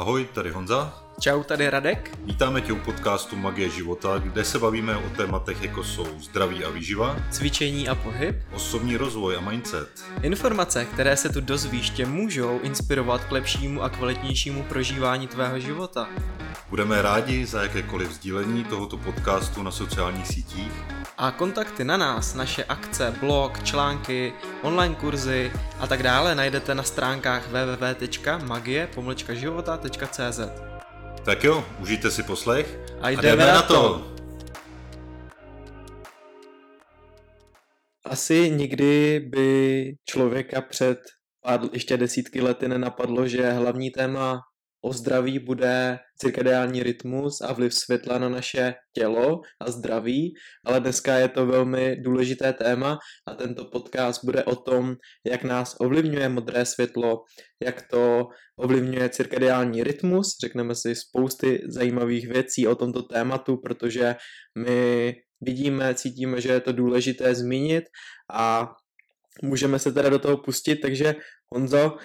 Ahoj, tady Honza. Čau, tady Radek. Vítáme tě u podcastu Magie života, kde se bavíme o tématech jako jsou zdraví a výživa, cvičení a pohyb, osobní rozvoj a mindset. Informace, které se tu dozvíš, tě můžou inspirovat k lepšímu a kvalitnějšímu prožívání tvého života. Budeme rádi za jakékoliv sdílení tohoto podcastu na sociálních sítích. A kontakty na nás, naše akce, blog, články, online kurzy a tak dále najdete na stránkách www.magie-života.cz Tak jo, užijte si poslech a jdeme, a jdeme na to! Asi nikdy by člověka před pár, ještě desítky lety nenapadlo, že hlavní téma o zdraví bude cirkadiální rytmus a vliv světla na naše tělo a zdraví, ale dneska je to velmi důležité téma a tento podcast bude o tom, jak nás ovlivňuje modré světlo, jak to ovlivňuje cirkadiální rytmus, řekneme si spousty zajímavých věcí o tomto tématu, protože my vidíme, cítíme, že je to důležité zmínit a můžeme se teda do toho pustit, takže Honzo,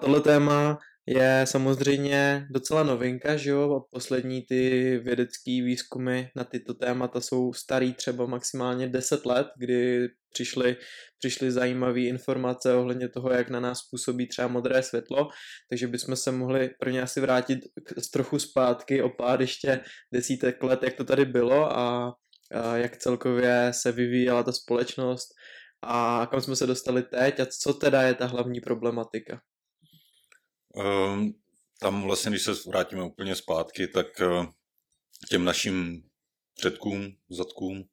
tohle téma je samozřejmě docela novinka, že jo, a poslední ty vědecké výzkumy na tyto témata jsou starý třeba maximálně 10 let, kdy přišly, přišly zajímavé informace ohledně toho, jak na nás působí třeba modré světlo, takže bychom se mohli pro ně asi vrátit z trochu zpátky o pár ještě desítek let, jak to tady bylo a, a jak celkově se vyvíjela ta společnost a kam jsme se dostali teď a co teda je ta hlavní problematika. Um, tam vlastně, když se vrátíme úplně zpátky, tak uh, těm našim předkům, zadkům,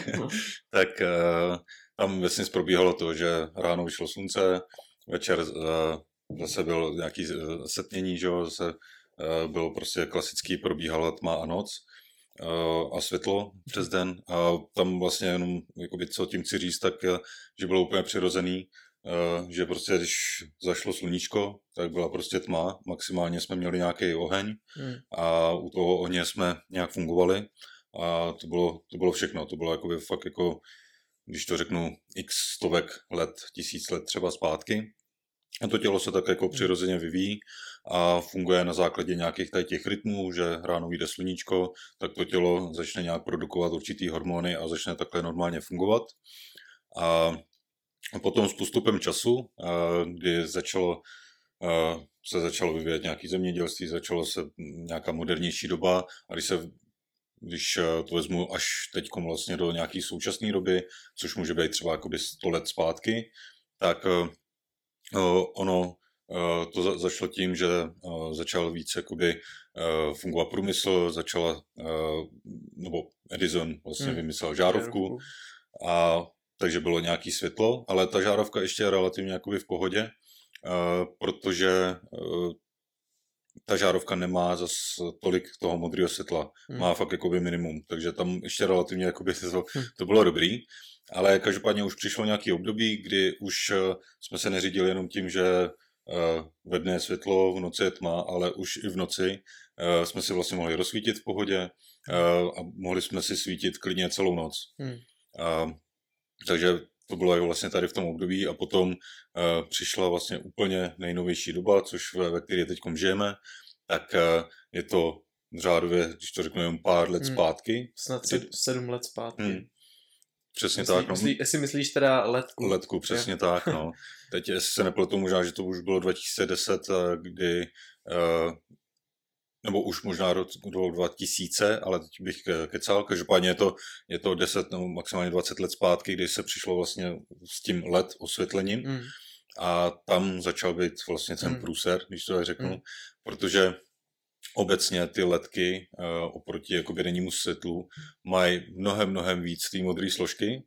tak uh, tam vlastně probíhalo to, že ráno vyšlo slunce, večer zase bylo nějaký setnění, že zase bylo prostě klasický, probíhala tma a noc a světlo přes den. A tam vlastně jenom, jakoby, co tím chci říct, tak že bylo úplně přirozený, že prostě když zašlo sluníčko, tak byla prostě tma, maximálně jsme měli nějaký oheň hmm. a u toho ohně jsme nějak fungovali a to bylo, to bylo všechno, to bylo jakoby fakt jako, když to řeknu, x stovek let, tisíc let třeba zpátky. A to tělo se tak jako hmm. přirozeně vyvíjí a funguje na základě nějakých tady těch rytmů, že ráno vyjde sluníčko, tak to tělo začne nějak produkovat určitý hormony a začne takhle normálně fungovat. A a potom s postupem času, kdy začalo, se začalo vyvíjet nějaké zemědělství, začalo se nějaká modernější doba a když se když to vezmu až teď vlastně do nějaké současné doby, což může být třeba jakoby 100 let zpátky, tak ono to začalo tím, že začal víc jakoby fungovat průmysl, začala, nebo Edison vlastně hmm. vymyslel žárovku a takže bylo nějaký světlo, ale ta žárovka ještě je relativně jakoby v pohodě, uh, protože uh, ta žárovka nemá zas tolik toho modrého světla, hmm. má fakt jakoby minimum, takže tam ještě relativně jakoby to, hmm. to bylo dobrý, ale každopádně už přišlo nějaký období, kdy už uh, jsme se neřídili jenom tím, že ve dne je světlo, v noci je tma, ale už i v noci jsme si vlastně mohli rozsvítit v pohodě a mohli jsme si svítit klidně celou noc. Hmm. Takže to bylo vlastně tady v tom období a potom uh, přišla vlastně úplně nejnovější doba, což ve, ve které teď žijeme, tak uh, je to řádově, když to řeknu, jen pár let hmm. zpátky. Snad kdy... sedm let zpátky. Hmm. Přesně myslí, tak. No. Myslí, jestli myslíš teda letku. Letku, přesně je. tak, no. Teď, jestli se nepletu, možná, že to už bylo 2010, kdy uh, nebo už možná rok 2000, ale teď bych kecal. Každopádně je to, je to 10 nebo maximálně 20 let zpátky, kdy se přišlo vlastně s tím LED osvětlením mm. a tam začal být vlastně ten mm. průser, když to tak řeknu, mm. protože obecně ty ledky uh, oproti jakoby dennímu světlu mají mnohem, mnohem víc té modré složky,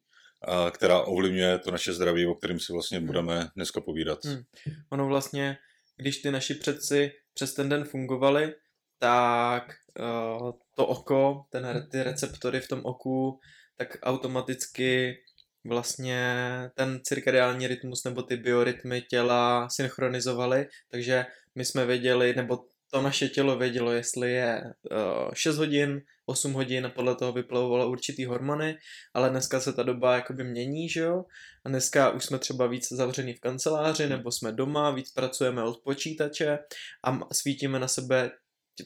uh, která ovlivňuje to naše zdraví, o kterém si vlastně mm. budeme dneska povídat. Mm. Ono vlastně, když ty naši předci přes ten den fungovali, tak uh, to oko, ten, ty receptory v tom oku, tak automaticky vlastně ten cirkadiální rytmus nebo ty biorytmy těla synchronizovaly, takže my jsme věděli, nebo to naše tělo vědělo, jestli je uh, 6 hodin, 8 hodin podle toho vyplavovalo určitý hormony, ale dneska se ta doba jakoby mění, že jo? A dneska už jsme třeba víc zavřený v kanceláři, nebo jsme doma, víc pracujeme od počítače a svítíme na sebe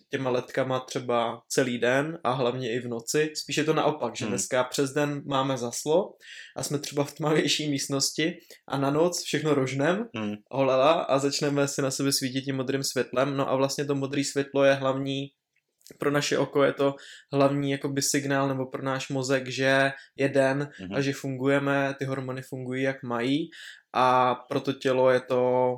těma letkama třeba celý den a hlavně i v noci. Spíš je to naopak, že hmm. dneska přes den máme zaslo a jsme třeba v tmavější místnosti a na noc všechno rožnem, hmm. holela a začneme si na sebe svítit tím modrým světlem. No a vlastně to modré světlo je hlavní pro naše oko je to hlavní jakoby signál nebo pro náš mozek, že je den mm-hmm. a že fungujeme, ty hormony fungují jak mají a pro to tělo je to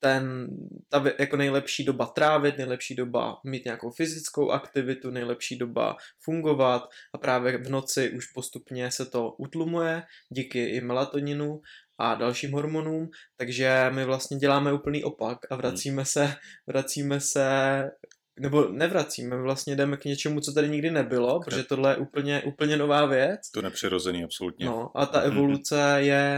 ten, ta jako nejlepší doba trávit, nejlepší doba mít nějakou fyzickou aktivitu, nejlepší doba fungovat a právě v noci už postupně se to utlumuje díky i melatoninu a dalším hormonům, takže my vlastně děláme úplný opak a vracíme se, vracíme se nebo nevracíme, vlastně jdeme k něčemu, co tady nikdy nebylo, protože tohle je úplně, úplně nová věc. To nepřirozený, absolutně. No a ta evoluce je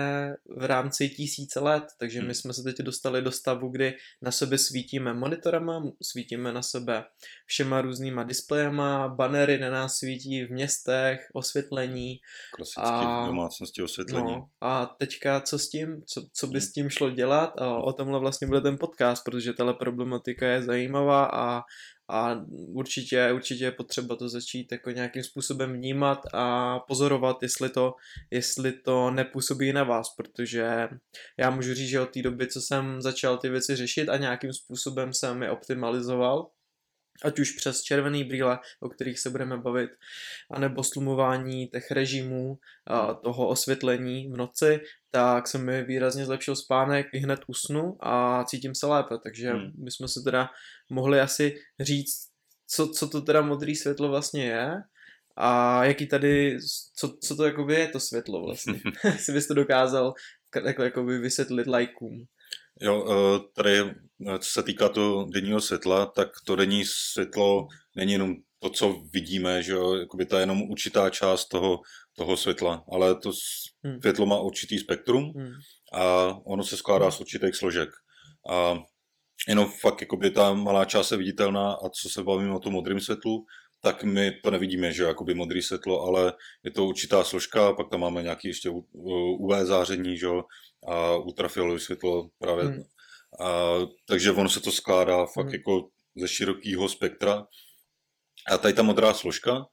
v rámci tisíce let, takže my hmm. jsme se teď dostali do stavu, kdy na sebe svítíme monitorama, svítíme na sebe všema různýma displejema, banery na nás svítí v městech, osvětlení. Klasicky a, domácnosti osvětlení. No, a teďka co s tím, co, co by s tím šlo dělat a o tomhle vlastně bude ten podcast, protože tahle problematika je zajímavá a a určitě, určitě je potřeba to začít jako nějakým způsobem vnímat a pozorovat, jestli to, jestli to nepůsobí na vás, protože já můžu říct, že od té doby, co jsem začal ty věci řešit a nějakým způsobem jsem je optimalizoval, ať už přes červený brýle, o kterých se budeme bavit, anebo slumování těch režimů, toho osvětlení v noci, tak se mi výrazně zlepšil spánek, i hned usnu a cítím se lépe, takže hmm. bychom se teda mohli asi říct, co, co to teda modré světlo vlastně je a jaký tady, co, co to jakoby je to světlo vlastně. si bys to dokázal jako, jakoby vysvětlit lajkům. Jo, eh, tady eh, co se týká toho denního světla, tak to denní světlo není jenom to, co vidíme, že jo, jakoby to je jenom určitá část toho, toho světla, ale to hmm. světlo má určitý spektrum hmm. a ono se skládá z určitých složek. A jenom fakt jakoby ta malá část je viditelná a co se bavíme o tom modrém světlu, tak my to nevidíme, že jakoby modré světlo, ale je to určitá složka, pak tam máme nějaký ještě UV záření, že a ultrafialové světlo právě. Hmm. A, takže ono se to skládá fakt hmm. jako ze širokého spektra. A tady ta modrá složka,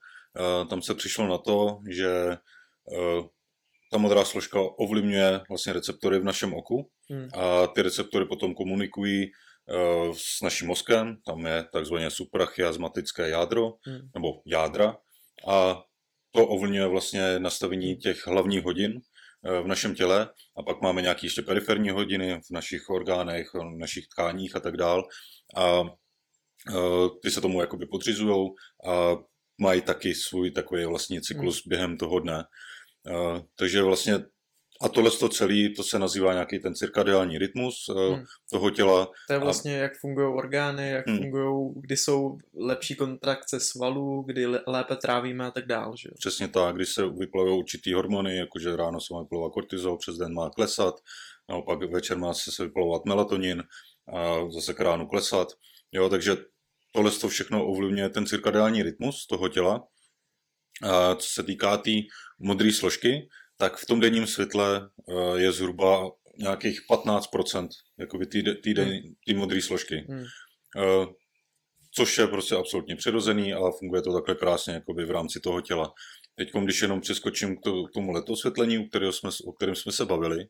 a tam se přišlo na to, že ta modrá složka ovlivňuje vlastně receptory v našem oku hmm. a ty receptory potom komunikují s naším mozkem, tam je takzvané suprachiasmatické jádro, hmm. nebo jádra, a to ovlivňuje vlastně nastavení těch hlavních hodin v našem těle a pak máme nějaké ještě periferní hodiny v našich orgánech, v našich tkáních a tak dál a ty se tomu jakoby podřizují a mají taky svůj takový vlastní cyklus hmm. během toho dne. Takže vlastně a tohle to celé, to se nazývá nějaký ten cirkadiální rytmus eh, hmm. toho těla. To je vlastně, a... jak fungují orgány, jak hmm. fungují, kdy jsou lepší kontrakce svalů, kdy lépe trávíme a tak dále. Že? Přesně tak, když se vyplavují určitý hormony, jakože ráno se má vyplavovat kortizol, přes den má klesat, naopak večer má se vyplavovat melatonin a zase k ránu klesat. Jo, takže tohle to všechno ovlivňuje ten cirkadiální rytmus toho těla. A co se týká té tý modré složky, tak v tom denním světle eh, je zhruba nějakých 15% jakoby ty, ty, ty modré složky. Hmm. Eh, což je prostě absolutně přirozený a funguje to takhle krásně jakoby v rámci toho těla. Teď, když jenom přeskočím k tomu letosvětlení, o, kterém jsme, o kterém jsme se bavili,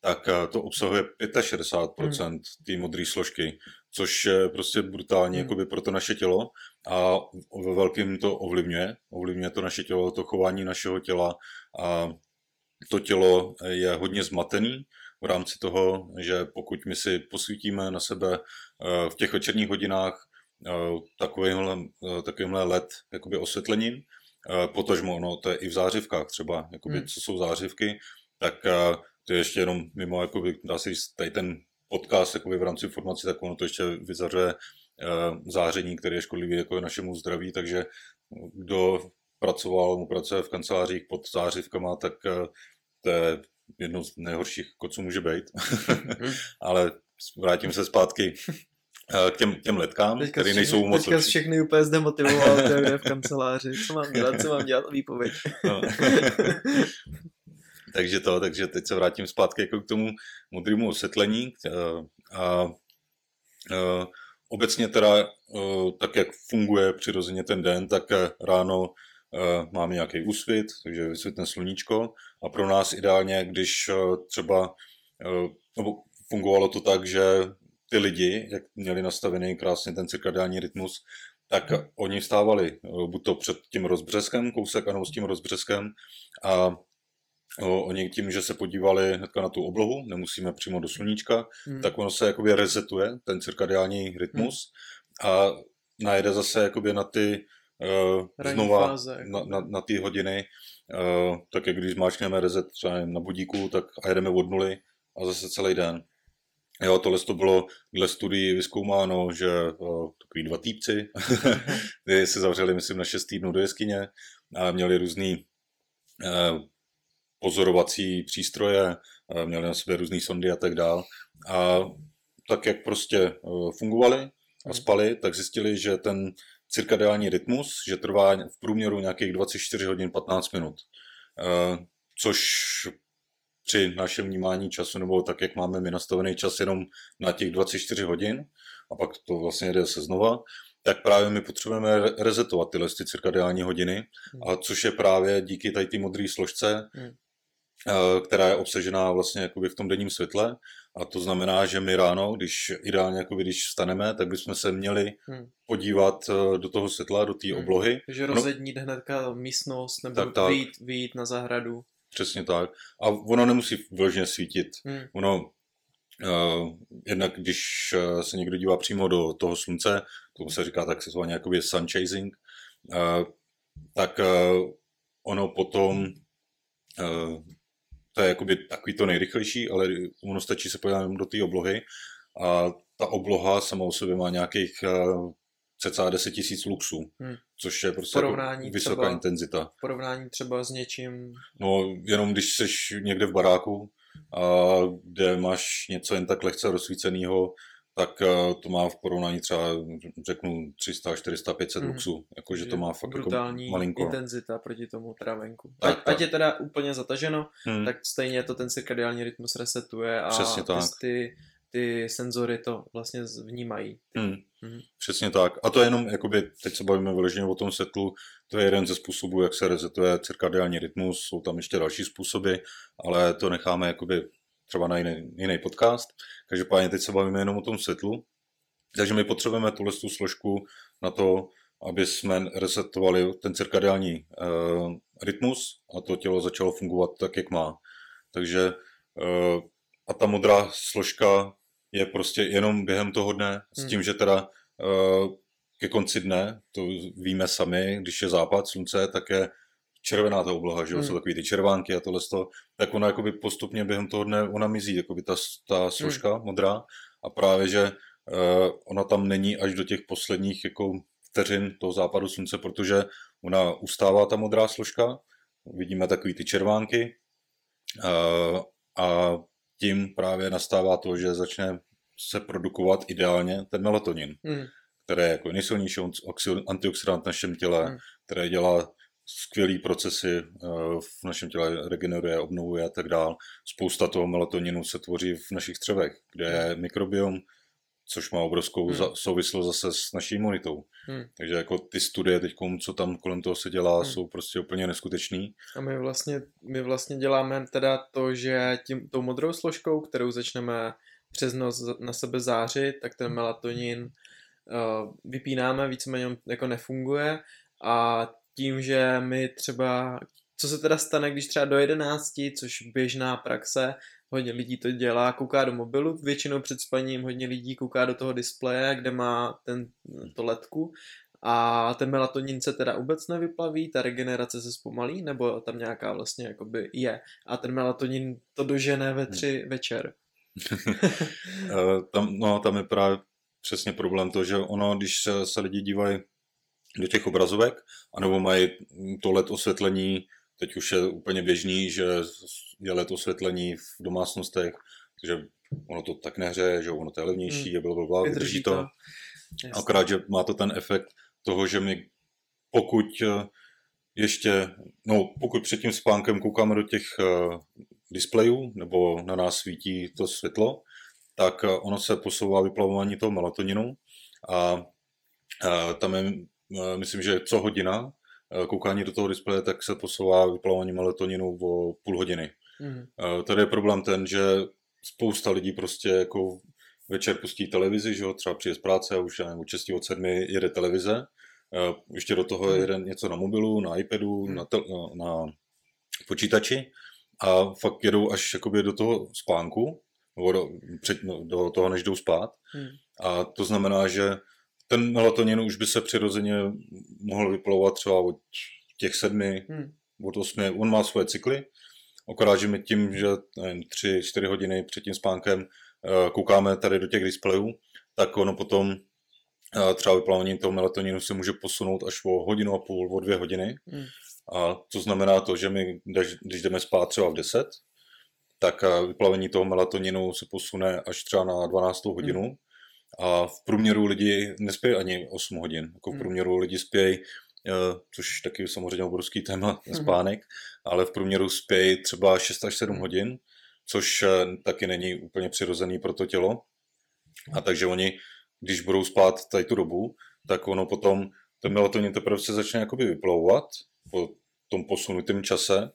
tak eh, to obsahuje 65% hmm. té modré složky, což je prostě brutální hmm. jakoby pro to naše tělo a ve velkým to ovlivňuje. Ovlivňuje to naše tělo, to chování našeho těla a to tělo je hodně zmatený v rámci toho, že pokud my si posvítíme na sebe eh, v těch večerních hodinách eh, takovýmhle, eh, takovýmhle LED jakoby osvětlením, potažmo ono, to je i v zářivkách třeba, jakoby, hmm. co jsou zářivky, tak to je ještě jenom mimo, jakoby, dá se říct, tady ten podcast jakoby v rámci informací, tak ono to ještě vyzařuje záření, které je škodlivé jako našemu zdraví, takže kdo pracoval, mu pracuje v kancelářích pod zářivkama, tak eh, to je jedno z nejhorších, co může být. Ale vrátím se zpátky k těm, těm letkám, které nejsou moc Teďka lepší. všechny úplně zdemotivoval, to je v kanceláři. Co mám dělat, co mám dělat, výpověď. No. takže to, takže teď se vrátím zpátky jako k tomu modrému osvětlení eh, a eh, obecně teda eh, tak, jak funguje přirozeně ten den, tak eh, ráno eh, máme nějaký úsvit, takže vysvětne sluníčko. A pro nás ideálně, když eh, třeba eh, nebo fungovalo to tak, že ty lidi, jak měli nastavený krásně ten cirkadiální rytmus, tak oni vstávali eh, buď to před tím rozbřeskem, kousek, ano, s tím rozbřeskem. A oni tím, že se podívali hnedka na tu oblohu, nemusíme přímo do sluníčka, Hmm. tak ono se jakoby resetuje, ten cirkadiální rytmus. A najede zase jakoby na ty uh, znova fáze, jako. na, na, na ty hodiny, uh, tak jak když zmáčkneme reset třeba na budíku, tak a jedeme od nuly a zase celý den. Jo, tohle to bylo dle studií vyzkoumáno, že uh, takový dva týpci, kteří se zavřeli, myslím, na šest týdnů do jeskyně a měli různý uh, pozorovací přístroje, eh, měli na sobě různé sondy a tak dál. A tak, jak prostě eh, fungovali a Mhm. spali, tak zjistili, že ten cirkadiální rytmus, že trvá v průměru nějakých 24 hodin 15 minut. Eh, Což při našem vnímání času, nebo tak, jak máme my nastavený čas jenom na těch 24 hodin, a pak to vlastně jde se znova, tak právě my potřebujeme re- resetovat tyhle ty cirkadiální hodiny, a což je právě díky tady té modré složce, Hmm. Která je obsažená vlastně jakoby v tom denním světle. A to znamená, že my ráno, když ideálně jakoby, když vstaneme, tak bychom se měli Hmm. podívat eh, do toho světla, do té Hmm. oblohy. Takže rozednít hnedka místnost nebo Tak, tak. Vyjít, vyjít na zahradu. Přesně tak. A ono nemusí vyloženě svítit. Hmm. Ono, uh, jednak když se někdo dívá přímo do toho slunce, tomu se říká takzvaně jakoby sun chasing, uh, tak uh, ono potom, uh, to je jakoby takový to nejrychlejší, ale ono stačí se podívat do té oblohy a ta obloha sama o sobě má nějakých uh, cca 10 tisíc luxů, Hmm. což je prostě jako Porovnání vysoká třeba- intenzita. Porovnání třeba s něčím, No, jenom když jsi někde v baráku, a kde máš něco jen tak lehce rozsvíceného, tak eh, to má v porovnání třeba, řeknu, 300, 400, 500 Mhm. luxů. Jakože to má fakt brutální jako malinko. intenzita proti tomu trávenku. Tak, ať, tak. ať je teda úplně zataženo, Hmm. tak stejně to ten cirkadiální rytmus resetuje a Přesně tak. ty, ty, senzory to vlastně vnímají. Hmm. Mhm. Přesně tak. A to je jenom, jakoby, teď se bavíme vyloženě o tom světlu, to je jeden ze způsobů, jak se resetuje cirkadiální rytmus, jsou tam ještě další způsoby, ale to necháme jakoby třeba na jiný, jiný podcast. Každopádně teď se bavíme jenom o tom světlu. Takže my potřebujeme tuhle tu složku na to, aby jsme resetovali ten cirkadiální uh, rytmus a to tělo začalo fungovat tak, jak má. Takže uh, a ta modrá složka je prostě jenom během toho dne, s Hmm. tím, že teda uh, ke konci dne, to víme sami, když je západ slunce, tak je červená ta obloha, že jo, Hmm. jsou takový ty červánky a tohle, tak ona jakoby postupně během toho dne, ona mizí, jakoby ta, ta složka modrá a právě, že uh, ona tam není až do těch posledních jako vteřin toho západu slunce, protože ona ustává ta modrá složka, vidíme takový ty červánky uh, a tím právě nastává to, že začne se produkovat ideálně ten melatonin, Hmm. který je jako nejsilnější oxi- antioxidant v našem těle, Hmm. který dělá skvělý procesy eh, v našem těle, regeneruje, obnovuje a tak dál. Spousta toho melatoninu se tvoří v našich střevech, kde je mikrobiom, což má obrovskou Hmm. za- souvislost zase s naší imunitou. Hmm. Takže jako ty studie teď, co tam kolem toho se dělá, Hmm. jsou prostě úplně neskutečný. A my vlastně, my vlastně děláme teda to, že tím, tou modrou složkou, kterou začneme přes noc na sebe zářit, tak ten melatonin uh, vypínáme, víceméně jako nefunguje a tím, že my třeba, co se teda stane, když třeba do 11, což běžná praxe, hodně lidí to dělá, kouká do mobilu, většinou před spaním hodně lidí kouká do toho displeje, kde má ten, to ledku a ten melatonin se teda vůbec nevyplaví, ta regenerace se zpomalí, nebo tam nějaká vlastně jakoby je. A ten melatonin to dožene ve tři večer. Eh, tam, no, tam je právě přesně problém to, že ono, když se, se lidi dívají do těch obrazovek, anebo mají to LED osvětlení, teď už je úplně běžný, že je LED osvětlení v domácnostech, takže ono to tak nehřeje, že ono to je levnější, hmm. a blablabla, vydrží, Vydrží to. to. Akorát, že má to ten efekt toho, že my pokud eh, ještě, no pokud před tím spánkem koukáme do těch uh, displejů, nebo na nás svítí to světlo, tak uh, ono se posouvá vyplavování toho melatoninu a uh, tam je, myslím, že co hodina uh, koukání do toho displeje, tak se posouvá vyplavování melatoninu o půl hodiny. Mhm. Uh, tady je problém ten, že spousta lidí prostě jako večer pustí televizi, že jo, třeba přijde z práce a už nevím, od 6 od 7 jede televize, Eh, ještě do toho Hmm. jede něco na mobilu, na iPadu, Hmm. na, tel, na, počítači a fakt jedou až jakoby do toho spánku, nebo do, před, no, do toho, než jdou spát. Hmm. A to znamená, že ten melatonin už by se přirozeně mohl vyplavovat třeba od těch sedmi, Hmm. od osmi, on má svoje cykly, akorát, že my tím, že nevím, tři, čtyři hodiny před tím spánkem eh, koukáme tady do těch displejů, tak ono potom eh, třeba vyplavení toho melatoninu se může posunout až o hodinu a půl, o dvě hodiny. Hmm. A to znamená to, že my, když, jdeme spát třeba v 10, tak eh, vyplavení toho melatoninu se posune až třeba na 12. hodinu. A v průměru lidi nespějí ani 8 hodin. Jako v Hmm. průměru lidi spějí, eh, což taky samozřejmě obrovský téma Mhm. spánek, ale v průměru spějí třeba 6 až 7 Hmm. hodin, což eh, taky není úplně přirozený pro to tělo. A takže oni, když budou spát tady tu dobu, tak ono potom, ten melatonin teprve se začne jakoby vyplouvat po tom posunutém čase,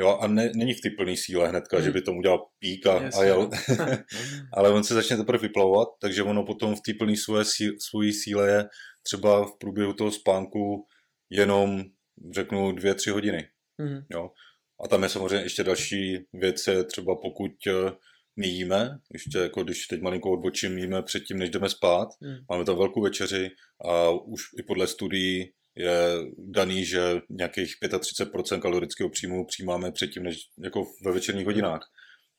jo, a ne, není v té plné síle hnedka, Hmm. že by tomu udělal pík a, a jel, ale on se začne teprve vyplavovat, takže ono potom v té plné svoje, svojí síle je třeba v průběhu toho spánku jenom, řeknu, dvě, tři hodiny. Mhm. Jo. A tam je samozřejmě ještě další věc, je třeba pokud eh, my jíme, ještě jako když teď malinko odbočím, jíme předtím, než jdeme spát, Hmm. máme tam velkou večeři a už i podle studií je daný, že nějakých 35% kalorického příjmu přijímáme předtím, než jako ve večerních hodinách.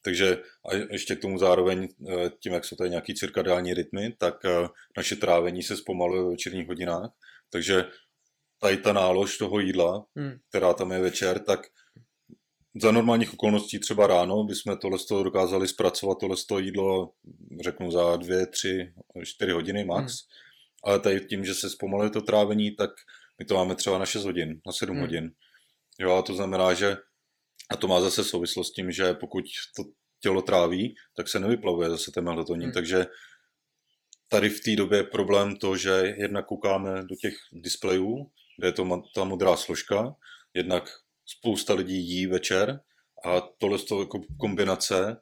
Takže a ještě k tomu zároveň eh, tím, jak jsou tady nějaký cirkadiální rytmy, tak eh, naše trávení se zpomaluje ve večerních hodinách. Takže tady ta nálož toho jídla, Hmm. která tam je večer, tak za normálních okolností třeba ráno bychom tohle z toho dokázali zpracovat tohle z toho jídlo, řeknu za dvě, tři, čtyři hodiny max. Hmm. Ale tady tím, že se zpomaluje to trávení, tak my to máme třeba na 6 hodin, na 7 Hmm. hodin. Jo, a to znamená, že a to má zase souvislost s tím, že pokud to tělo tráví, tak se nevyplavuje zase ten melatonin. Hmm. Takže tady v té době je problém to, že jednak koukáme do těch displejů, kde je to ta modrá složka, jednak spousta lidí jí večer a tohle z toho jako kombinace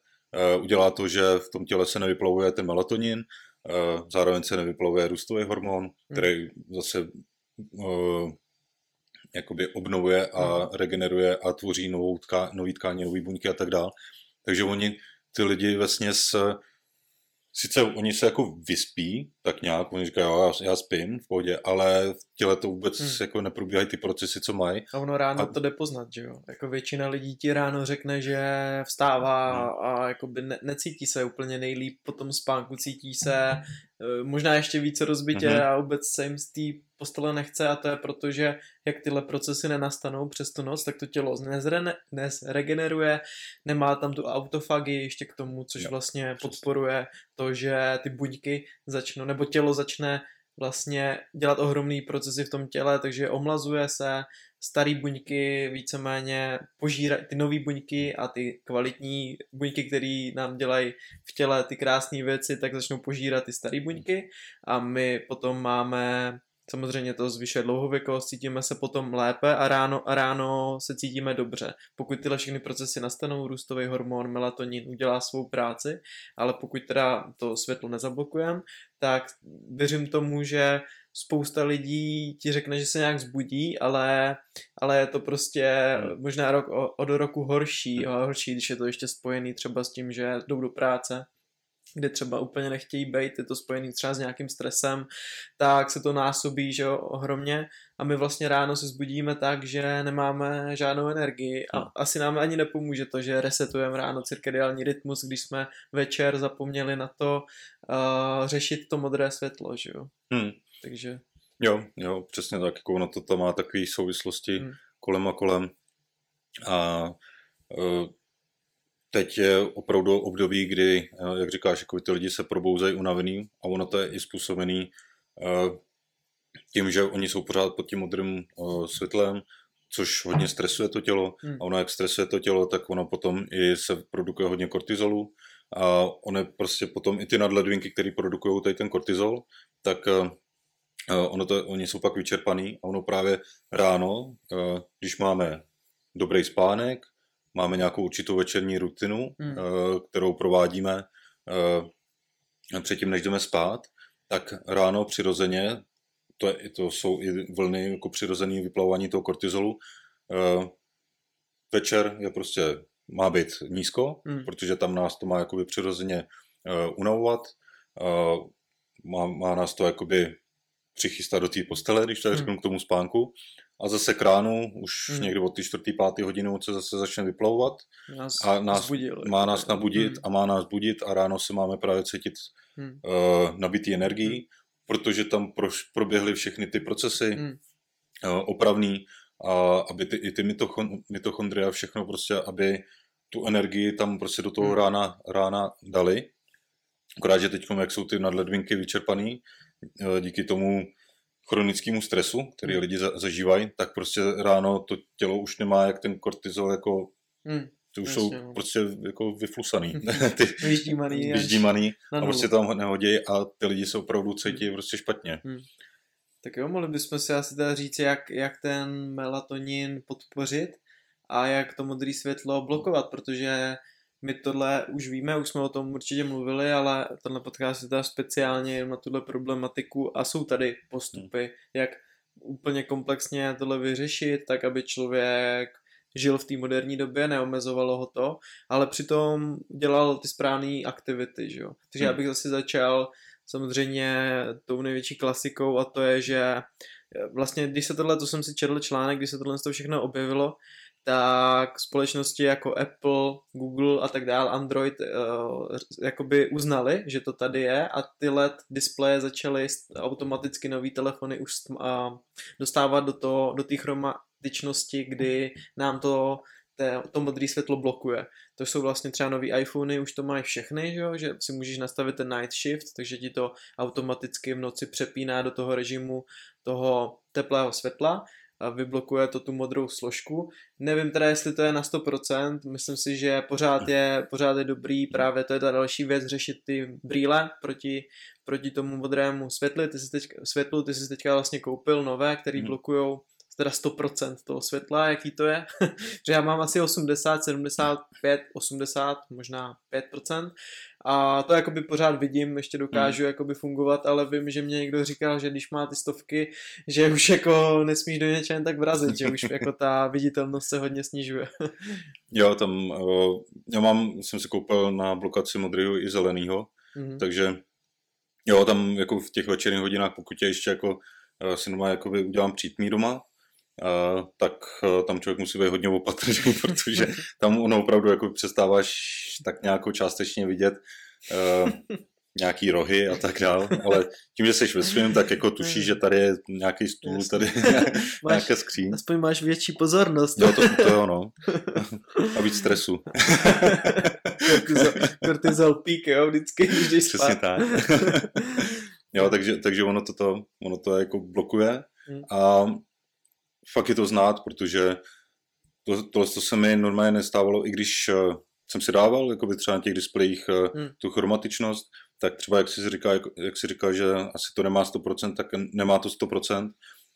uh, udělá to, že v tom těle se nevyplavuje ten melatonin, uh, zároveň se nevyplavuje růstový hormon, který zase uh, jakoby obnovuje a regeneruje a tvoří novou tká, nový tkání, nový buňky a tak dále. Takže oni, ty lidi vlastně s, sice oni se jako vyspí, tak nějak, oni říkají, jo, já, já spím v pohodě, ale v těle to vůbec Hmm. jako neprobíhají ty procesy, co mají. A ono ráno A- to jde poznat, že jo? Jako většina lidí ti ráno řekne, že vstává Hmm. a jakoby ne, necítí se úplně nejlíp po tom spánku, cítí se možná ještě více rozbitě Mhm. a vůbec se jim z té postele nechce a to je proto, že jak tyhle procesy nenastanou přes tu noc, tak to tělo nezrene, nezregeneruje, nemá tam tu autofagii ještě k tomu, což Jo, vlastně přesně. podporuje to, že ty buňky začnou, nebo tělo začne vlastně dělat ohromný procesy v tom těle, takže omlazuje se, starý buňky víceméně požírají ty nové buňky a ty kvalitní buňky, které nám dělají v těle ty krásné věci, tak začnou požírat ty staré buňky a my potom máme Samozřejmě to zvyšuje dlouhověkost, cítíme se potom lépe a ráno, a ráno se cítíme dobře. Pokud tyhle všechny procesy nastanou, růstový hormon, melatonin udělá svou práci, ale pokud teda to světlo nezablokujeme, tak věřím tomu, že spousta lidí ti řekne, že se nějak zbudí, ale, ale je to prostě možná rok o- od roku horší, a horší, když je to ještě spojený třeba s tím, že jdou do práce, kde třeba úplně nechtějí být, je to spojený třeba s nějakým stresem, tak se to násobí, že jo, ohromně a my vlastně ráno se zbudíme tak, že nemáme žádnou energii a Hmm. asi nám ani nepomůže to, že resetujeme ráno cirkadiální rytmus, když jsme večer zapomněli na to uh, řešit to modré světlo, že jo. Hmm. Takže Jo, jo, přesně tak, jako ono to tam má takové souvislosti Hmm. kolem a kolem. A uh, teď je opravdu období, kdy, eh, jak říkáš, jako ty lidi se probouzejí unavený a ono to je i způsobený uh, tím, že oni jsou pořád pod tím modrým světlem, což hodně stresuje to tělo. Hmm. A ono, jak stresuje to tělo, tak ono potom i se produkuje hodně kortizolu. A ono prostě potom i ty nadledvinky, které produkují tady ten kortizol, tak ono to, oni jsou pak vyčerpaný a ono právě ráno, uh, když máme dobrý spánek, máme nějakou určitou večerní rutinu, hmm. uh, kterou provádíme předtím, než jdeme spát, tak ráno přirozeně to, je, to jsou i vlny jako přirozený vyplavování toho kortizolu. Večer je prostě, má být nízko, hmm. protože tam nás to má jakoby přirozeně unavovat. Má, má nás to jakoby přichystat do té postele, když tak hmm. řeknu k tomu spánku. A zase k ránu, už hmm. někdy od té čtvrtý, páté hodiny se zase začne vyplavovat. Nás a nás, zbudil, má nás nabudit hmm. a má nás budit a ráno se máme právě cítit hmm. uh, nabitý energií. Hmm protože tam proš, proběhly všechny ty procesy hmm. uh, opravný, a aby ty, i ty mitochon, mitochondrie a všechno prostě, aby tu energii tam prostě do toho hmm. rána, rána dali. Akorát, že teď, jak jsou ty nadledvinky vyčerpaný, díky tomu chronickému stresu, který hmm. lidi za, zažívají, tak prostě ráno to tělo už nemá jak ten kortizol jako hmm. Ty už Jasně, jsou no. prostě jako vyflusaný. ty, vyždímaný. Vyždímaný a prostě tam nehodí a ty lidi se opravdu cítí hmm. prostě špatně. Hmm. Tak jo, mohli bychom si asi teda říct, jak, jak ten melatonin podpořit a jak to modré světlo blokovat, protože my tohle už víme, už jsme o tom určitě mluvili, ale tenhle podcast je teda speciálně na tuhle problematiku a jsou tady postupy, hmm. jak úplně komplexně tohle vyřešit, tak aby člověk žil v té moderní době, neomezovalo ho to, ale přitom dělal ty správné aktivity, že jo. Takže hmm. já bych zase začal samozřejmě tou největší klasikou a to je, že vlastně, když se tohle, to jsem si četl článek, když se tohle to všechno objevilo, tak společnosti jako Apple, Google a tak dále, Android uh, jakoby uznali, že to tady je a ty LED displeje začaly automaticky nový telefony už uh, dostávat do, to, do té chromatičnosti, kdy nám to to modré světlo blokuje. To jsou vlastně třeba nový iPhony, už to mají všechny, že, jo? že si můžeš nastavit ten night shift, takže ti to automaticky v noci přepíná do toho režimu toho teplého světla vyblokuje to tu modrou složku. Nevím teda, jestli to je na 100%, myslím si, že pořád je, pořád je dobrý, právě to je ta další věc, řešit ty brýle proti, proti tomu modrému světlu. Ty jsi teďka, světlu, ty jsi teďka vlastně koupil nové, který hmm. blokují teda 100% toho světla, jaký to je, že já mám asi 80, 75, 80, možná 5% a to jakoby pořád vidím, ještě dokážu hmm. jakoby fungovat, ale vím, že mě někdo říkal, že když má ty stovky, že už jako nesmíš do něčeho tak vrazit, že už jako ta viditelnost se hodně snižuje. jo, tam uh, já mám, jsem si koupil na blokaci modrého i zeleného, hmm. takže jo, tam jako v těch večerních hodinách, pokud je ještě jako uh, si normálně jakoby udělám přítmí doma, tak uh, tam člověk musí být hodně opatrný, protože tam ono opravdu jako přestáváš tak nějakou částečně vidět uh, nějaký rohy a tak dál, ale tím, že jsi ve svém, tak jako tušíš, že tady je nějaký stůl, tady nějaká skříň. Aspoň máš větší pozornost. Jo, to, to jo, no. A víc stresu. kortizol, kortizol pík, jo, vždycky, když jdeš Přesně tak. jo, takže, takže ono, to, ono to jako blokuje hmm. a fakt je to znát, protože to, tohle to se mi normálně nestávalo, i když uh, jsem si dával jakoby třeba na těch displejích uh, hmm. tu chromatičnost, tak třeba jak si říká, jak, jak si říká, že asi to nemá 100%, tak nemá to 100%,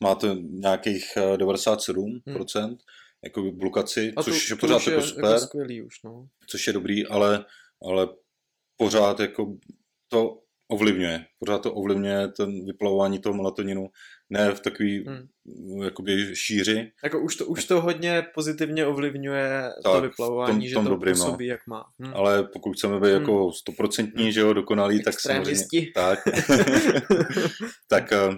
má to nějakých uh, eh, 97%, hmm. jakoby blokaci, to, což je pořád jako super, jako skvělý už, no. což je dobrý, ale, ale pořád jako to ovlivňuje. Pořád to ovlivňuje ten vyplavování toho melatoninu, ne v takový hmm. jakoby šíři. Jako už to, už to hodně pozitivně ovlivňuje tak, to vyplavování, tom, že tom to dobrým, no. působí, no. jak má. Hmm. Ale pokud chceme být hmm. jako stoprocentní, hmm. že jo, dokonalý, tak samozřejmě... Tak. tak, uh,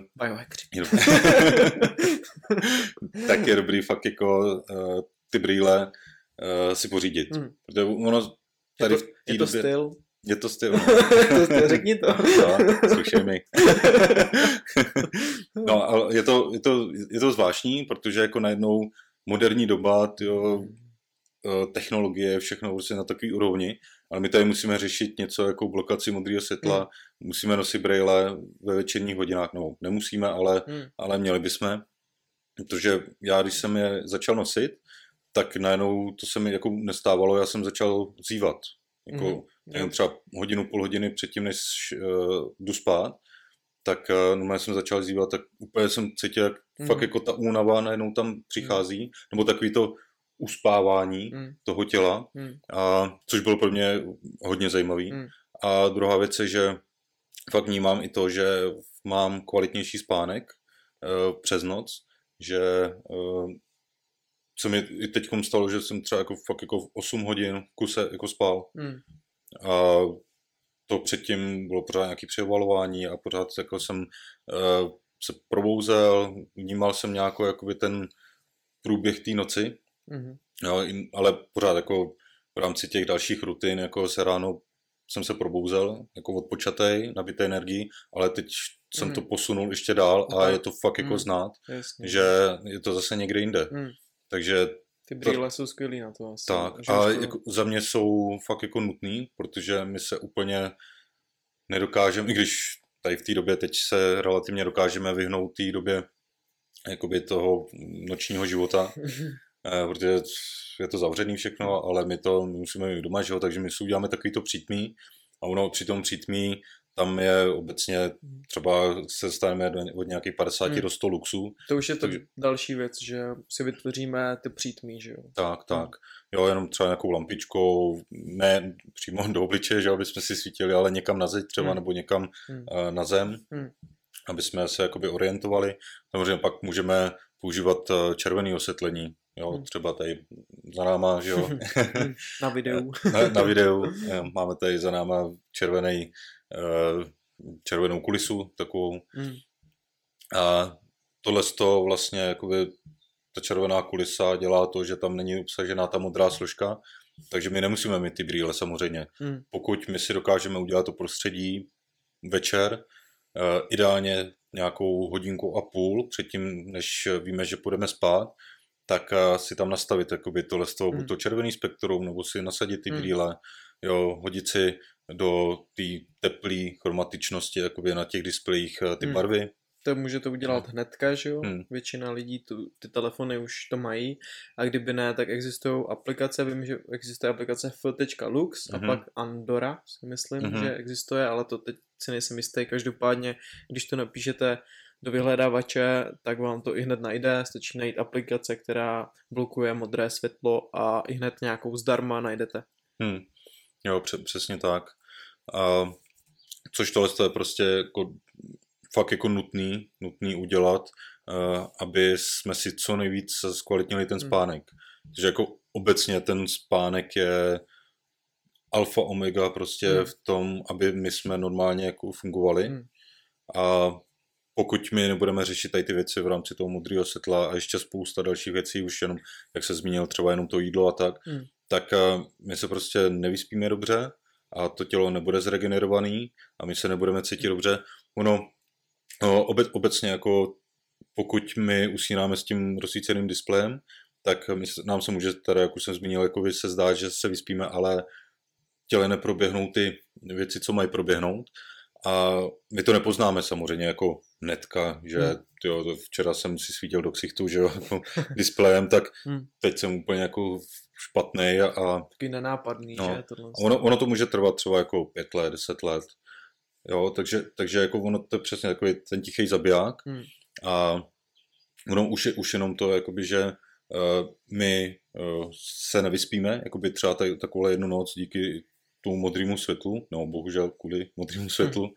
tak je dobrý fakt jako uh, ty brýle uh, si pořídit. Hmm. Protože ono tady je to, v je to době, styl, je to styl. to řekni to. no, slušej mi. no, ale je to, je, to, je to zvláštní, protože jako najednou moderní doba, tyjo, uh, technologie všechno prostě na takový úrovni, ale my tady musíme řešit něco jako blokaci modrého světla, hmm. musíme nosit brýle ve večerních hodinách, no nemusíme, ale, hmm. ale měli bychom, protože já, když jsem je začal nosit, tak najednou to se mi jako nestávalo, já jsem začal zývat, jako hmm. třeba hodinu, půl hodiny předtím, než uh, jdu spát, tak uh, normálně jsem začal zývat, tak úplně jsem cítil, jak mm. fakt jako ta únava najednou tam přichází, mm. nebo takový to uspávání mm. toho těla, mm. a, což bylo pro mě hodně zajímavý. Mm. A druhá věc je, že fakt vnímám i to, že mám kvalitnější spánek uh, přes noc, že uh, co mi i teď stalo, že jsem třeba jako fakt jako 8 hodin v kuse jako spal. Mm. A to předtím bylo pořád nějaké převalování a pořád jako jsem uh, se probouzel, vnímal jsem nějakou jakoby ten průběh té noci, mm-hmm. jo, ale pořád jako v rámci těch dalších rutin, jako se ráno jsem se probouzel, jako odpočatej, nabitý energii, ale teď jsem mm. to posunul ještě dál a je to fakt jako mm. znát, Jasně. že je to zase někde jinde. Mm. Takže ty brýle to, jsou skvělý na to asi. Tak, a to... jako, za mě jsou fakt jako nutný, protože my se úplně nedokážeme, i když tady v té době teď se relativně dokážeme vyhnout té době jakoby toho nočního života, eh, protože je to zavřený všechno, ale my to my musíme mít doma, že jo, takže my si uděláme takovýto přítmí a ono při tom přítmí tam je obecně třeba se staneme od nějakých 50 hmm. do 100 luxů. To už je to takže... další věc, že si vytvoříme ty přítmí, že jo? Tak, tak. Hmm. Jo, jenom třeba nějakou lampičkou, ne přímo do obličeje, že aby jsme si svítili, ale někam na zeď třeba, hmm. nebo někam hmm. uh, na zem, hmm. aby jsme se jakoby orientovali. Samozřejmě pak můžeme používat uh, červené osvětlení, jo, hmm. třeba tady za náma, že jo. na videu. na, na videu. Máme tady za náma červený Eh, červenou kulisu takovou. Mm. A tohle to vlastně jakoby ta červená kulisa dělá to, že tam není obsažená ta modrá složka, takže my nemusíme mít ty brýle samozřejmě. Mm. Pokud my si dokážeme udělat to prostředí večer, uh, ideálně nějakou hodinku a půl předtím, než víme, že půjdeme spát, tak uh, si tam nastavit jakoby tohle z toho, mm. buď to červený spektrum, nebo si nasadit ty mm. brýle, jo, hodit si do té teplé chromatičnosti jakoby na těch displejích eh, ty hmm. barvy. To může to udělat hmm. hnedka, že jo? Hmm. Většina lidí tu, ty telefony už to mají a kdyby ne, tak existují aplikace, vím, že existuje aplikace f.lux hmm. a pak Andora, si myslím, hmm. že existuje, ale to teď si nejsem jistý. Každopádně, když to napíšete do vyhledávače, tak vám to i hned najde, stačí najít aplikace, která blokuje modré světlo a i hned nějakou zdarma najdete. Hmm. Jo, přesně tak. A což tohle je prostě jako, fakt jako nutný, nutný udělat, uh, aby jsme si co nejvíc zkvalitnili ten hmm. spánek. Hmm. Takže jako obecně ten spánek je alfa omega prostě hmm. v tom, aby my jsme normálně jako fungovali. Hmm. A pokud my nebudeme řešit tady ty věci v rámci toho modrého světla a ještě spousta dalších věcí, už jenom, jak se zmínil, třeba jenom to jídlo a tak, hmm tak eh, my se prostě nevyspíme dobře a to tělo nebude zregenerovaný a my se nebudeme cítit dobře. Ono no, obec, obecně jako pokud my usínáme s tím rozsvíceným displejem, tak my, nám se může teda, jak už jsem zmínil, jako se zdá, že se vyspíme, ale těle neproběhnou ty věci, co mají proběhnout. A my to nepoznáme samozřejmě jako netka, že hmm. tyjo, včera jsem si svítil do ksichtu, že jo, jako displejem, tak hmm. teď jsem úplně jako špatný a... Taky nenápadný, no, že? Tohle ono, ono to může trvat třeba jako pět let, deset let. Jo, takže, takže jako ono to je přesně takový ten tichý zabiják hmm. a ono už je už jenom to, jakoby, že uh, my uh, se nevyspíme, jakoby třeba tady, takovou jednu noc díky tomu modrému světlu, no bohužel kvůli modrému světlu, hmm.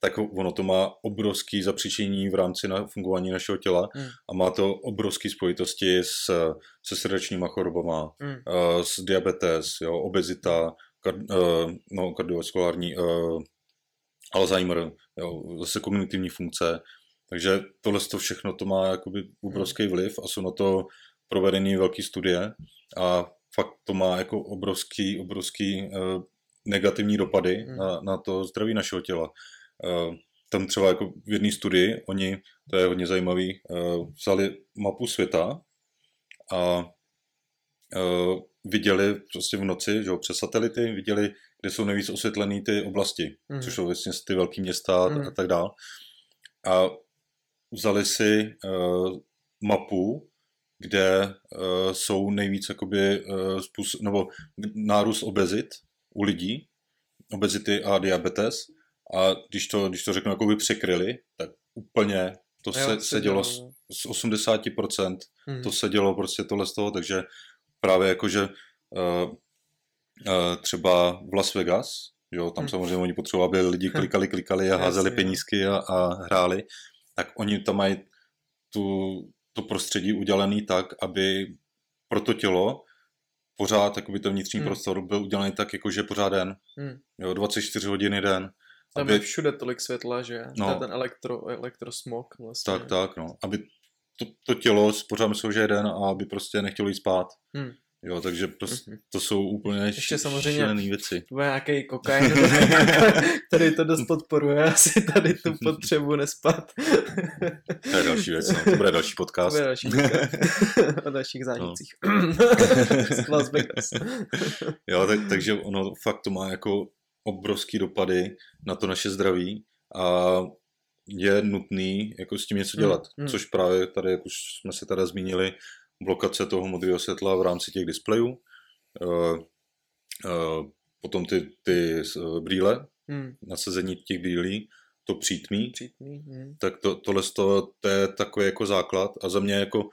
tak ono to má obrovský zapříčení v rámci na fungování našeho těla hmm. a má to obrovské spojitosti s, se srdečníma chorobama, hmm. uh, s diabetes, jo, obezita, kard, uh, no, kardiovaskulární, uh, Alzheimer, jo, zase kognitivní funkce. Takže tohle to všechno to má jakoby obrovský vliv a jsou na to provedeny velké studie a fakt to má jako obrovský, obrovský uh, negativní dopady hmm. na, na to zdraví našeho těla. Uh, tam třeba jako v jedné studii, oni, to je hodně zajímavý, uh, vzali mapu světa a uh, viděli prostě v noci, že jo, přes satelity, viděli, kde jsou nejvíc osvětlené ty oblasti, Mhm. což jsou vlastně ty velké města Mhm. a tak dál. A vzali si uh, mapu, kde uh, jsou nejvíc jakoby uh, způsob, nebo nárůst obezit u lidí, obezity a diabetes. A když to, když to řeknu, jakoby překryli, tak úplně to Jo, se, se dělo z, z 80%, Mhm. to se dělo prostě tohle z toho, takže právě jakože uh, uh, třeba v Las Vegas, jo, tam Hmm. samozřejmě oni potřebovali, aby lidi klikali, klikali a házeli penízky a, a hráli, tak oni tam mají tu, to prostředí udělané tak, aby pro to tělo pořád, jakoby ten vnitřní Hmm. prostor byl udělaný tak, jakože pořád den, Hmm. jo, 24 hodin den, Tam aby- je všude tolik světla, že? No. To je ten elektro, elektrosmog vlastně. tak, tak, no, aby to, to tělo pořád myslelo, že je den a aby prostě nechtělo jít spát. Hmm. Jo, takže prostě Mhm. to jsou úplně Ještě samozřejmě- věci. To bude nějaký kokain, který to dost podporuje, asi tady tu potřebu nespat. To je další věc, no. to bude další To podcast. bude další o dalších zážitcích. No. Las Vegas. Jo, tak, takže ono fakt to má jako obrovský dopady na to naše zdraví a je nutný jako s tím něco dělat, hmm. což právě tady, jak už jsme se tady zmínili, blokace toho modrého světla v rámci těch displejů, uh, uh, potom ty, ty uh, brýle, Hmm, nasazení těch brýlí, to přítmí, přítmí, hmm. tak to, tohle toho, to je takový jako základ a za mě jako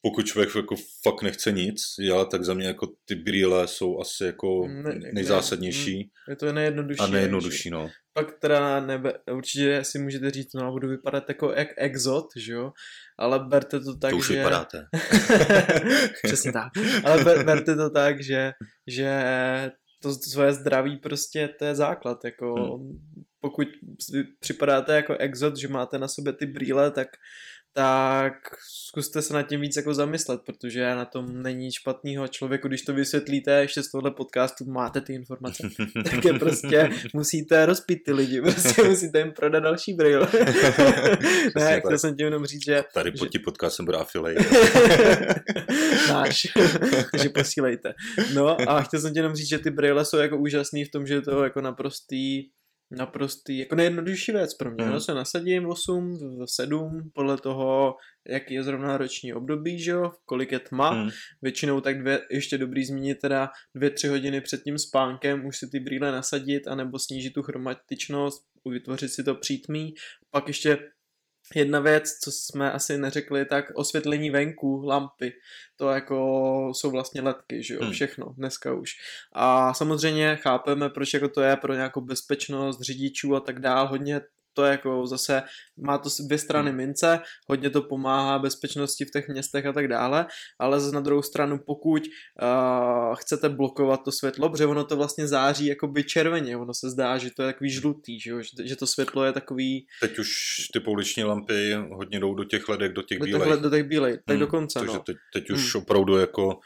pokud člověk jako fakt nechce nic dělat, tak za mě jako ty brýle jsou asi jako Ne- ne- nejzásadnější Je to nejjednodušší. a nejjednodušší, no. Pak teda nebe, určitě si můžete říct, no budu vypadat jako jak exot, že jo, ale berte to tak, to už že... vypadáte. Přesně tak. Ale ber, berte to tak, že, že to svoje zdraví prostě to je základ. Jako, Hmm. Pokud připadáte jako exot, že máte na sobě ty brýle, tak tak zkuste se nad tím víc jako zamyslet, protože na tom není nic špatného. Člověku, když to vysvětlíte, ještě z tohohle podcastu máte ty informace, tak je prostě musíte rozpít ty lidi, prostě musíte jim prodat další brýle. ne, tak. chtěl jsem tím jenom říct, že Tady pod tím podcastem bude affiliate. Náš. Takže posílejte. No a chtěl jsem ti jenom říct, že ty brýle jsou jako úžasný v tom, že je to jako naprostý naprostý, jako nejjednodušší věc pro mě. Mm. se nasadím v 8, v 7, podle toho, jaký je zrovna roční období, že jo, kolik je tma. Hmm. Většinou tak dvě, ještě dobrý zmínit teda dvě, tři hodiny před tím spánkem už si ty brýle nasadit, anebo snížit tu chromatičnost, vytvořit si to přítmí. Pak ještě Jedna věc, co jsme asi neřekli, tak osvětlení venku, lampy, to jako jsou vlastně ledky, že jo, Hmm. všechno, dneska už. A samozřejmě chápeme, proč jako to je pro nějakou bezpečnost řidičů a tak dál, hodně to je jako zase, má to dvě strany mince, hodně to pomáhá bezpečnosti v těch městech a tak dále, ale zase na druhou stranu, pokud uh, chcete blokovat to světlo, protože ono to vlastně září jakoby červeně, ono se zdá, že to je takový žlutý, že, jo? že, to světlo je takový Teď už ty pouliční lampy hodně jdou do těch ledek, do těch do, bílejch. do těch bílej, tak Hmm, dokonce, Takže no. teď, teď už opravdu jako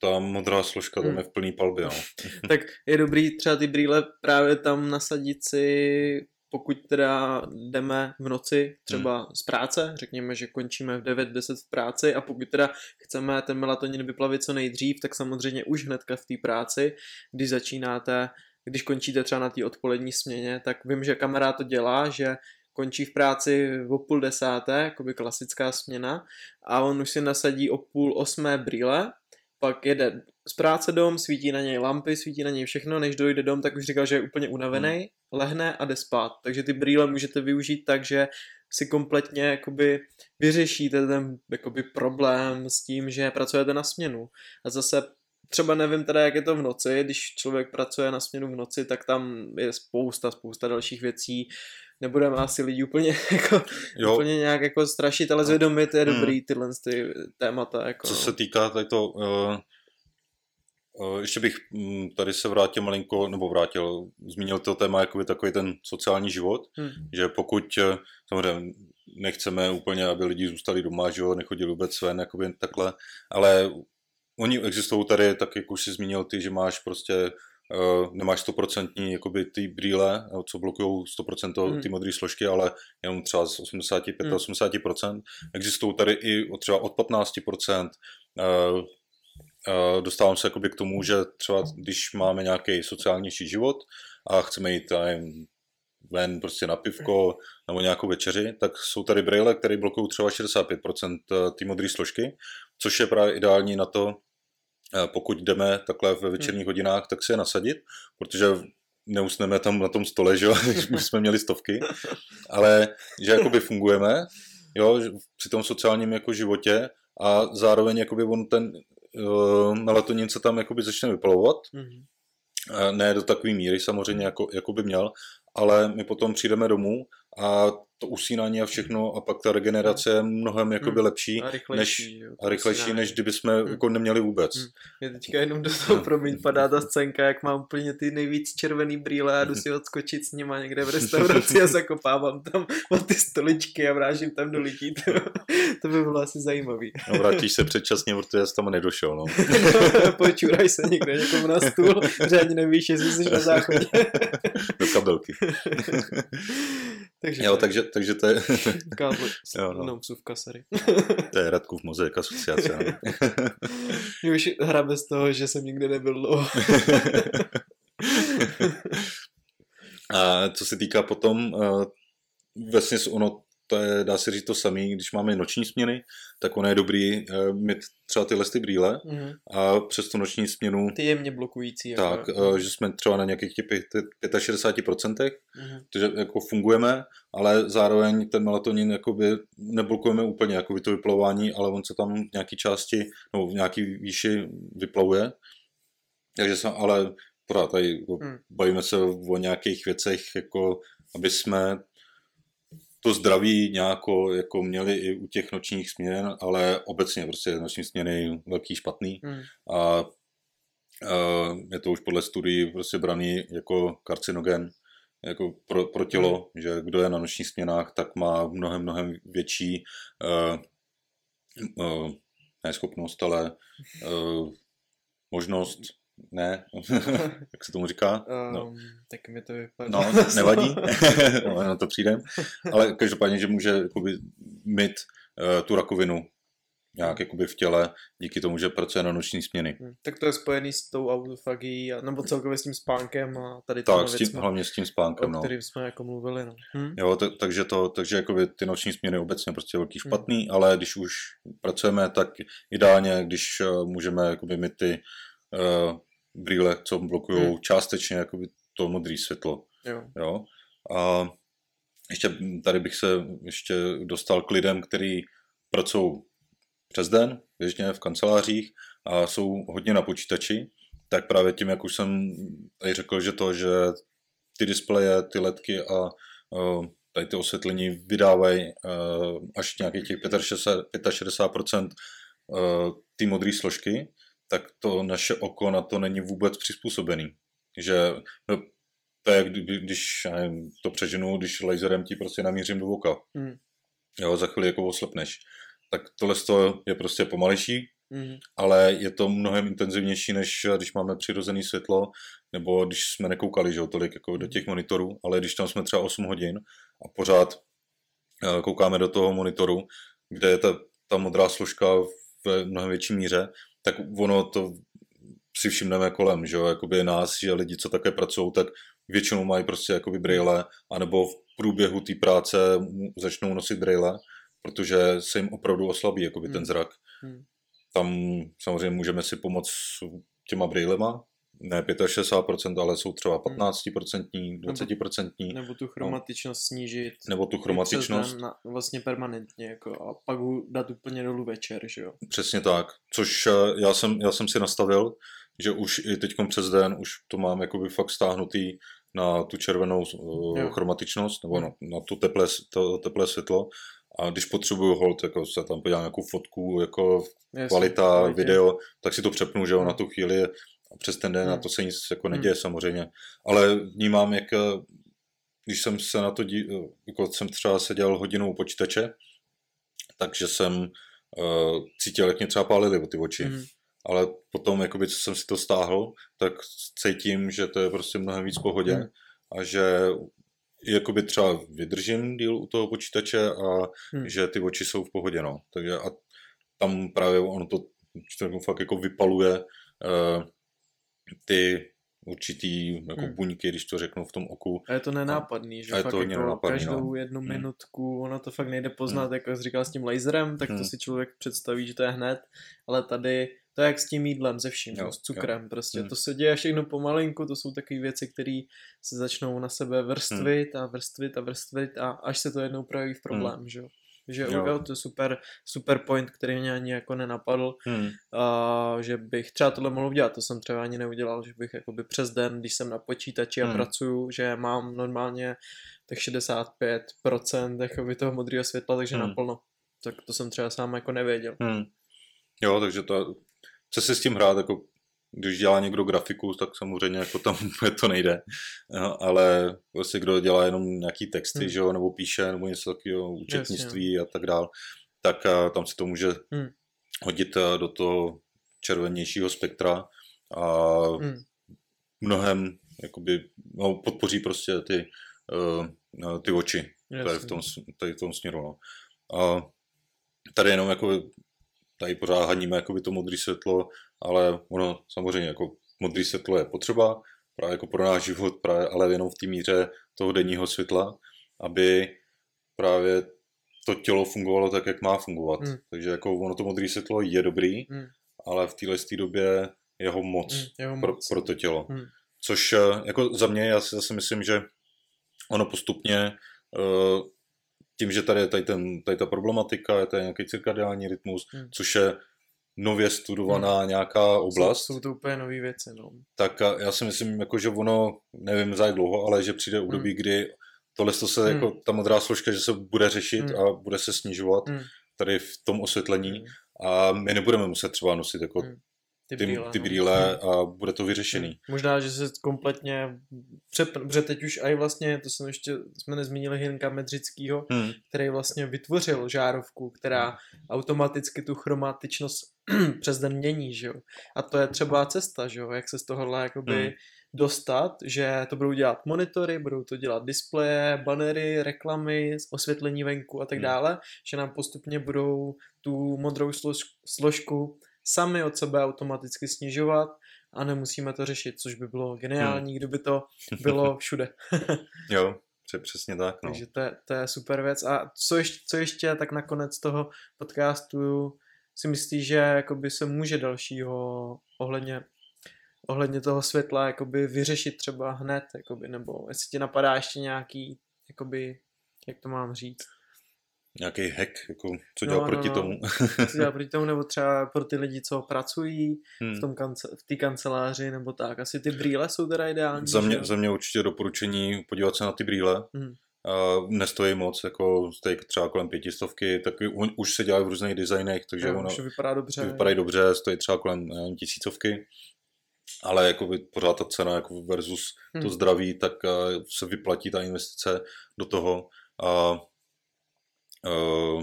ta modrá složka tam Hmm. je v plný palbě, no. Tak je dobrý třeba ty brýle právě tam nasadit si, pokud teda jdeme v noci třeba z práce, řekněme, že končíme v 9-10 v práci a pokud teda chceme ten melatonin vyplavit co nejdřív, tak samozřejmě už hnedka v té práci, když začínáte, když končíte třeba na té odpolední směně, tak vím, že kamarád to dělá, že končí v práci o půl desáté, jakoby klasická směna, a on už si nasadí o půl osmé brýle, pak jede z práce dom, svítí na něj lampy, svítí na něj všechno, než dojde dom, tak už říkal, že je úplně unavený, hmm. lehne a jde spát. Takže ty brýle můžete využít tak, že si kompletně jakoby vyřešíte ten jakoby problém s tím, že pracujete na směnu. A zase třeba nevím teda, jak je to v noci, když člověk pracuje na směnu v noci, tak tam je spousta, spousta dalších věcí. Nebudeme asi lidi úplně, jako, Jo, úplně nějak jako strašit, ale zvědomit je Hmm. dobrý tyhle ty témata. Jako, co no. se týká tady to, uh, ještě bych mm, tady se vrátil malinko, nebo vrátil, zmínil to téma jakoby takový ten sociální život, Hmm. že pokud eh, samozřejmě nechceme úplně, aby lidi zůstali doma, že jo, nechodili vůbec ven, jakoby takhle, ale oni existují tady, tak jak už jsi zmínil ty, že máš prostě Uh, nemáš stoprocentní jakoby ty brýle, eh, co blokují 100% Hmm. ty modré složky, ale jenom třeba z 85 Hmm. 80%. Existují tady i třeba od 15%, uh, uh, dostávám se jakoby k tomu, že třeba když máme nějaký sociálnější život a chceme jít nevím, ven prostě na pivko nebo nějakou večeři, tak jsou tady braille, které blokují třeba 65% té modré složky, což je právě ideální na to, pokud jdeme takhle ve večerních hmm. hodinách, tak si je nasadit, protože neusneme tam na tom stole, že jo, už jsme měli stovky, ale že jakoby fungujeme, jo, při tom sociálním jako životě a zároveň jakoby on ten melatonin se tam jakoby začne vypalovat, mm-hmm. ne do takové míry samozřejmě, jako, jako by měl, ale my potom přijdeme domů a to usínání a všechno a pak ta regenerace je mnohem jakoby hmm. lepší a rychlejší, než, a rychlejší, než kdyby jsme hmm. jako neměli vůbec. Hmm. Mě teďka jenom do toho, promiň, padá ta scénka, jak mám úplně ty nejvíc červený brýle a jdu si odskočit s nima někde v restauraci a zakopávám tam o ty stoličky a vrážím tam do lidí. To, to by bylo asi zajímavý. No vrátíš se předčasně, protože jsi tam nedošel, no. no počuraj se někde někomu na stůl, že ani nevíš, jestli jsi na záchodě. do kabelky. takže, jo, takže, takže to je... Káble, jo, no. v sorry. to je Radkův mozek asociace. Mě už hra bez toho, že jsem nikdy nebyl dlouho. A co se týká potom, uh, vlastně ono to je, dá se říct to samé, když máme noční směny, tak ono je dobrý uh, mít třeba tyhle ty brýle mm. a přes tu noční směnu... Ty jemně blokující. Tak, jako... uh, že jsme třeba na nějakých těch 65%, mm. takže jako fungujeme, ale zároveň ten melatonin jakoby neblokujeme úplně jakoby to vyplavování, ale on se tam v nějaké části, nebo v nějaké výši vyplavuje. Takže jsme, ale pořád tady mm. bavíme se o nějakých věcech, jako aby jsme to zdraví nějako jako měli i u těch nočních směn, ale obecně prostě noční směny velký špatný hmm. a, je to už podle studií prostě braný jako karcinogen jako pro, pro tělo, hmm. že kdo je na nočních směnách, tak má mnohem, mnohem větší uh, uh, ne schopnost, ale uh, možnost ne, jak se tomu říká? No. Um, tak mi to vypadá. No, nevadí, no, na to přijdem. Ale každopádně, že může jakoby, mít uh, tu rakovinu nějak jakoby v těle, díky tomu, že pracuje na noční směny. Hmm, tak to je spojený s tou autofagií, nebo celkově s tím spánkem a tady Tak, s tím, věcma, hlavně s tím spánkem, o no. kterým jsme jako mluvili. No. Hmm? Jo, t- takže, to, takže jakoby ty noční směny obecně prostě velký hmm. špatný, hmm. ale když už pracujeme, tak ideálně, když uh, můžeme jakoby mít ty uh, brýle, co blokují hmm. částečně jakoby to modré světlo. Jo. jo. A ještě tady bych se ještě dostal k lidem, kteří pracují přes den, běžně v kancelářích a jsou hodně na počítači, tak právě tím, jak už jsem tady řekl, že to, že ty displeje, ty ledky a uh, tady ty osvětlení vydávají uh, až nějakých těch 65%, 65% uh, ty modré složky, tak to naše oko na to není vůbec přizpůsobený. Že no, to je, když nevím, to přeženu, když laserem ti prostě namířím do oka. Mm. Jo, za chvíli jako oslepneš. Tak tohle je prostě pomalejší, mm. ale je to mnohem intenzivnější, než když máme přirozené světlo, nebo když jsme nekoukali že, tolik jako do těch monitorů, ale když tam jsme třeba 8 hodin a pořád eh, koukáme do toho monitoru, kde je ta, ta modrá složka v mnohem větší míře, tak ono to si všimneme kolem, že jo, jakoby nás, že lidi, co také pracují, tak většinou mají prostě jakoby brýle, anebo v průběhu té práce začnou nosit brýle, protože se jim opravdu oslabí jakoby hmm. ten zrak. Hmm. Tam samozřejmě můžeme si pomoct těma brýlema, ne 65%, ale jsou třeba 15%, hmm. 20%. Nebo, nebo tu chromatičnost no. snížit. Nebo tu chromatičnost. Na, vlastně permanentně, jako, a pak ho dát úplně dolů večer, že jo. Přesně tak, což eh, já jsem, já jsem si nastavil, že už i teď přes den už to mám jakoby fakt stáhnutý na tu červenou uh, chromatičnost, nebo na, na tu teplé, to, teplé světlo. A když potřebuju hold, jako se tam podívám nějakou fotku, jako Jasně, kvalita, video, tak si to přepnu, že jo, na tu chvíli přes ten den hmm. na to se nic jako neděje hmm. samozřejmě. Ale vnímám, jak když jsem se na to, dí, jako jsem třeba seděl hodinou u počítače, takže jsem uh, cítil, jak mě třeba pálily ty oči. Hmm. Ale potom, jakoby, co jsem si to stáhl, tak cítím, že to je prostě mnohem víc pohodě hmm. a že jakoby třeba vydržím díl u toho počítače a hmm. že ty oči jsou v pohodě, no. Takže a tam právě ono to to fakt jako vypaluje uh, ty určitý jako Hmm. buňky, když to řeknu v tom oku. A je to nenápadný, že a je fakt to jako nenápadný, každou no. jednu Hmm. minutku, ono to fakt nejde poznat, jako jsi říkal s tím laserem, tak to Hmm. si člověk představí, že to je hned, ale tady to je jak s tím jídlem, ze vším, Jo, jo, s cukrem, prostě Hmm. to se děje všechno pomalinku, to jsou takové věci, které se začnou na sebe vrstvit a vrstvit a vrstvit a až se to jednou projeví v problém, že jo. Že Jo. jo, to je super, super point, který mě ani jako nenapadl, Hmm. a že bych třeba tohle mohl udělat, to jsem třeba ani neudělal, že bych jakoby přes den, když jsem na počítači a Hmm. pracuju, že mám normálně tak 65% jakoby toho modrého světla, takže Hmm. naplno. Tak to jsem třeba sám jako nevěděl. Hmm. Jo, takže to, chce si s tím hrát, jako když dělá někdo grafiku, tak samozřejmě jako tam úplně to nejde, no, ale prostě kdo dělá jenom nějaký texty, Hmm. že jo, nebo píše, nebo něco takového, účetnictví a tak dál, tak a, tam si to může Hmm. hodit a, do toho červenějšího spektra a Hmm. mnohem jakoby, no, podpoří prostě ty, uh, ty oči tady v tom, tady v tom směru. No. A tady jenom jako tady pořád haníme jakoby to modré světlo, ale ono samozřejmě jako modré světlo je potřeba právě jako pro náš život, právě, ale jenom v té míře toho denního světla, aby právě to tělo fungovalo tak, jak má fungovat. Hmm. Takže jako ono to modré světlo je dobrý, Hmm. ale v téhle době jeho moc Hmm, jeho pro, moc. pro to tělo. Hmm. Což eh, jako za mě, já si zase myslím, že ono postupně eh, tím, že tady je tady, ten, tady ta problematika, je tady nějaký cirkadiální rytmus, Hmm. což je nově studovaná nějaká oblast, Jsou, jsou to úplně nové věci, no. tak a já si myslím, jako, že ono, nevím za jak dlouho, ale že přijde období, kdy tohle to se, Hmm. jako ta modrá složka, že se bude řešit Hmm. a bude se snižovat Hmm. tady v tom osvětlení Hmm. a my nebudeme muset třeba nosit jako Hmm. Ty, brýle, ty no. brýle Hmm. a bude to vyřešený. Možná, že se kompletně přepn, protože teď už i vlastně, to jsem ještě, jsme nezmínili Hinka Medřickýho, Hmm. který vlastně vytvořil žárovku, která automaticky tu chromatičnost přes den mění, že jo. A to je třeba cesta, že jo, jak se z tohohle jakoby Hmm. dostat, že to budou dělat monitory, budou to dělat displeje, banery, reklamy, osvětlení venku a tak Hmm. dále, že nám postupně budou tu modrou slož, složku sami od sebe automaticky snižovat a nemusíme to řešit, což by bylo geniální, kdyby to bylo všude. Jo, pře- přesně tak. No. Takže to je, to je super věc. A co ještě, co ještě tak nakonec toho podcastu si myslíš, že jakoby se může dalšího ohledně, ohledně toho světla jakoby vyřešit třeba hned, jakoby, nebo jestli ti napadá ještě nějaký, jakoby, jak to mám říct, Nějaký hack, jako, co No, dělá no, proti no. tomu. co dělá proti tomu, nebo třeba pro ty lidi, co pracují Hmm. v tom kance, v té kanceláři, nebo tak. Asi ty brýle jsou teda ideální. Za mě, za mě určitě doporučení podívat se na ty brýle. Hmm. Uh, nestojí moc, jako stojí třeba kolem pětistovky, tak u- už se dělají v různých designech, takže Jo, ono vypadá dobře. vypadají dobře, stojí třeba kolem nevím, tisícovky, ale jako by pořád ta cena jako versus to Hmm. zdraví, tak uh, se vyplatí ta investice do toho a uh,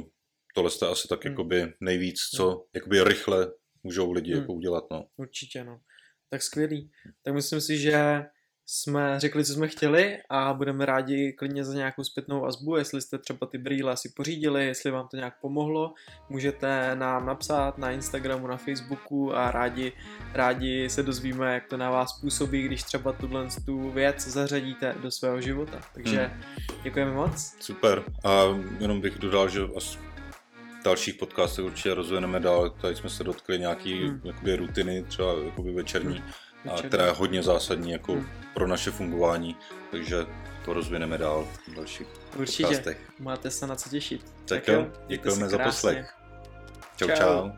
tohle je asi tak Hmm. jakoby nejvíc, co jakoby rychle můžou lidi Hmm. jako udělat, no. Určitě, no. Tak skvělý. Tak myslím si, že jsme řekli, co jsme chtěli a budeme rádi klidně za nějakou zpětnou vazbu, jestli jste třeba ty brýle si pořídili, jestli vám to nějak pomohlo, můžete nám napsat na Instagramu, na Facebooku a rádi, rádi se dozvíme, jak to na vás působí, když třeba tuhle tu věc zařadíte do svého života. Takže děkujeme moc. Super. A jenom bych dodal, že dalších podcastech určitě rozvineme dál. Tady jsme se dotkli nějaký Hmm. jakoby rutiny, třeba jakoby večerní, a která je hodně zásadní jako Hmm. pro naše fungování, takže to rozvineme dál v dalších Určitě. podcastech. Máte se na co těšit. Tak jo, mějte děkujeme za poslech. Čau, Čau. čau.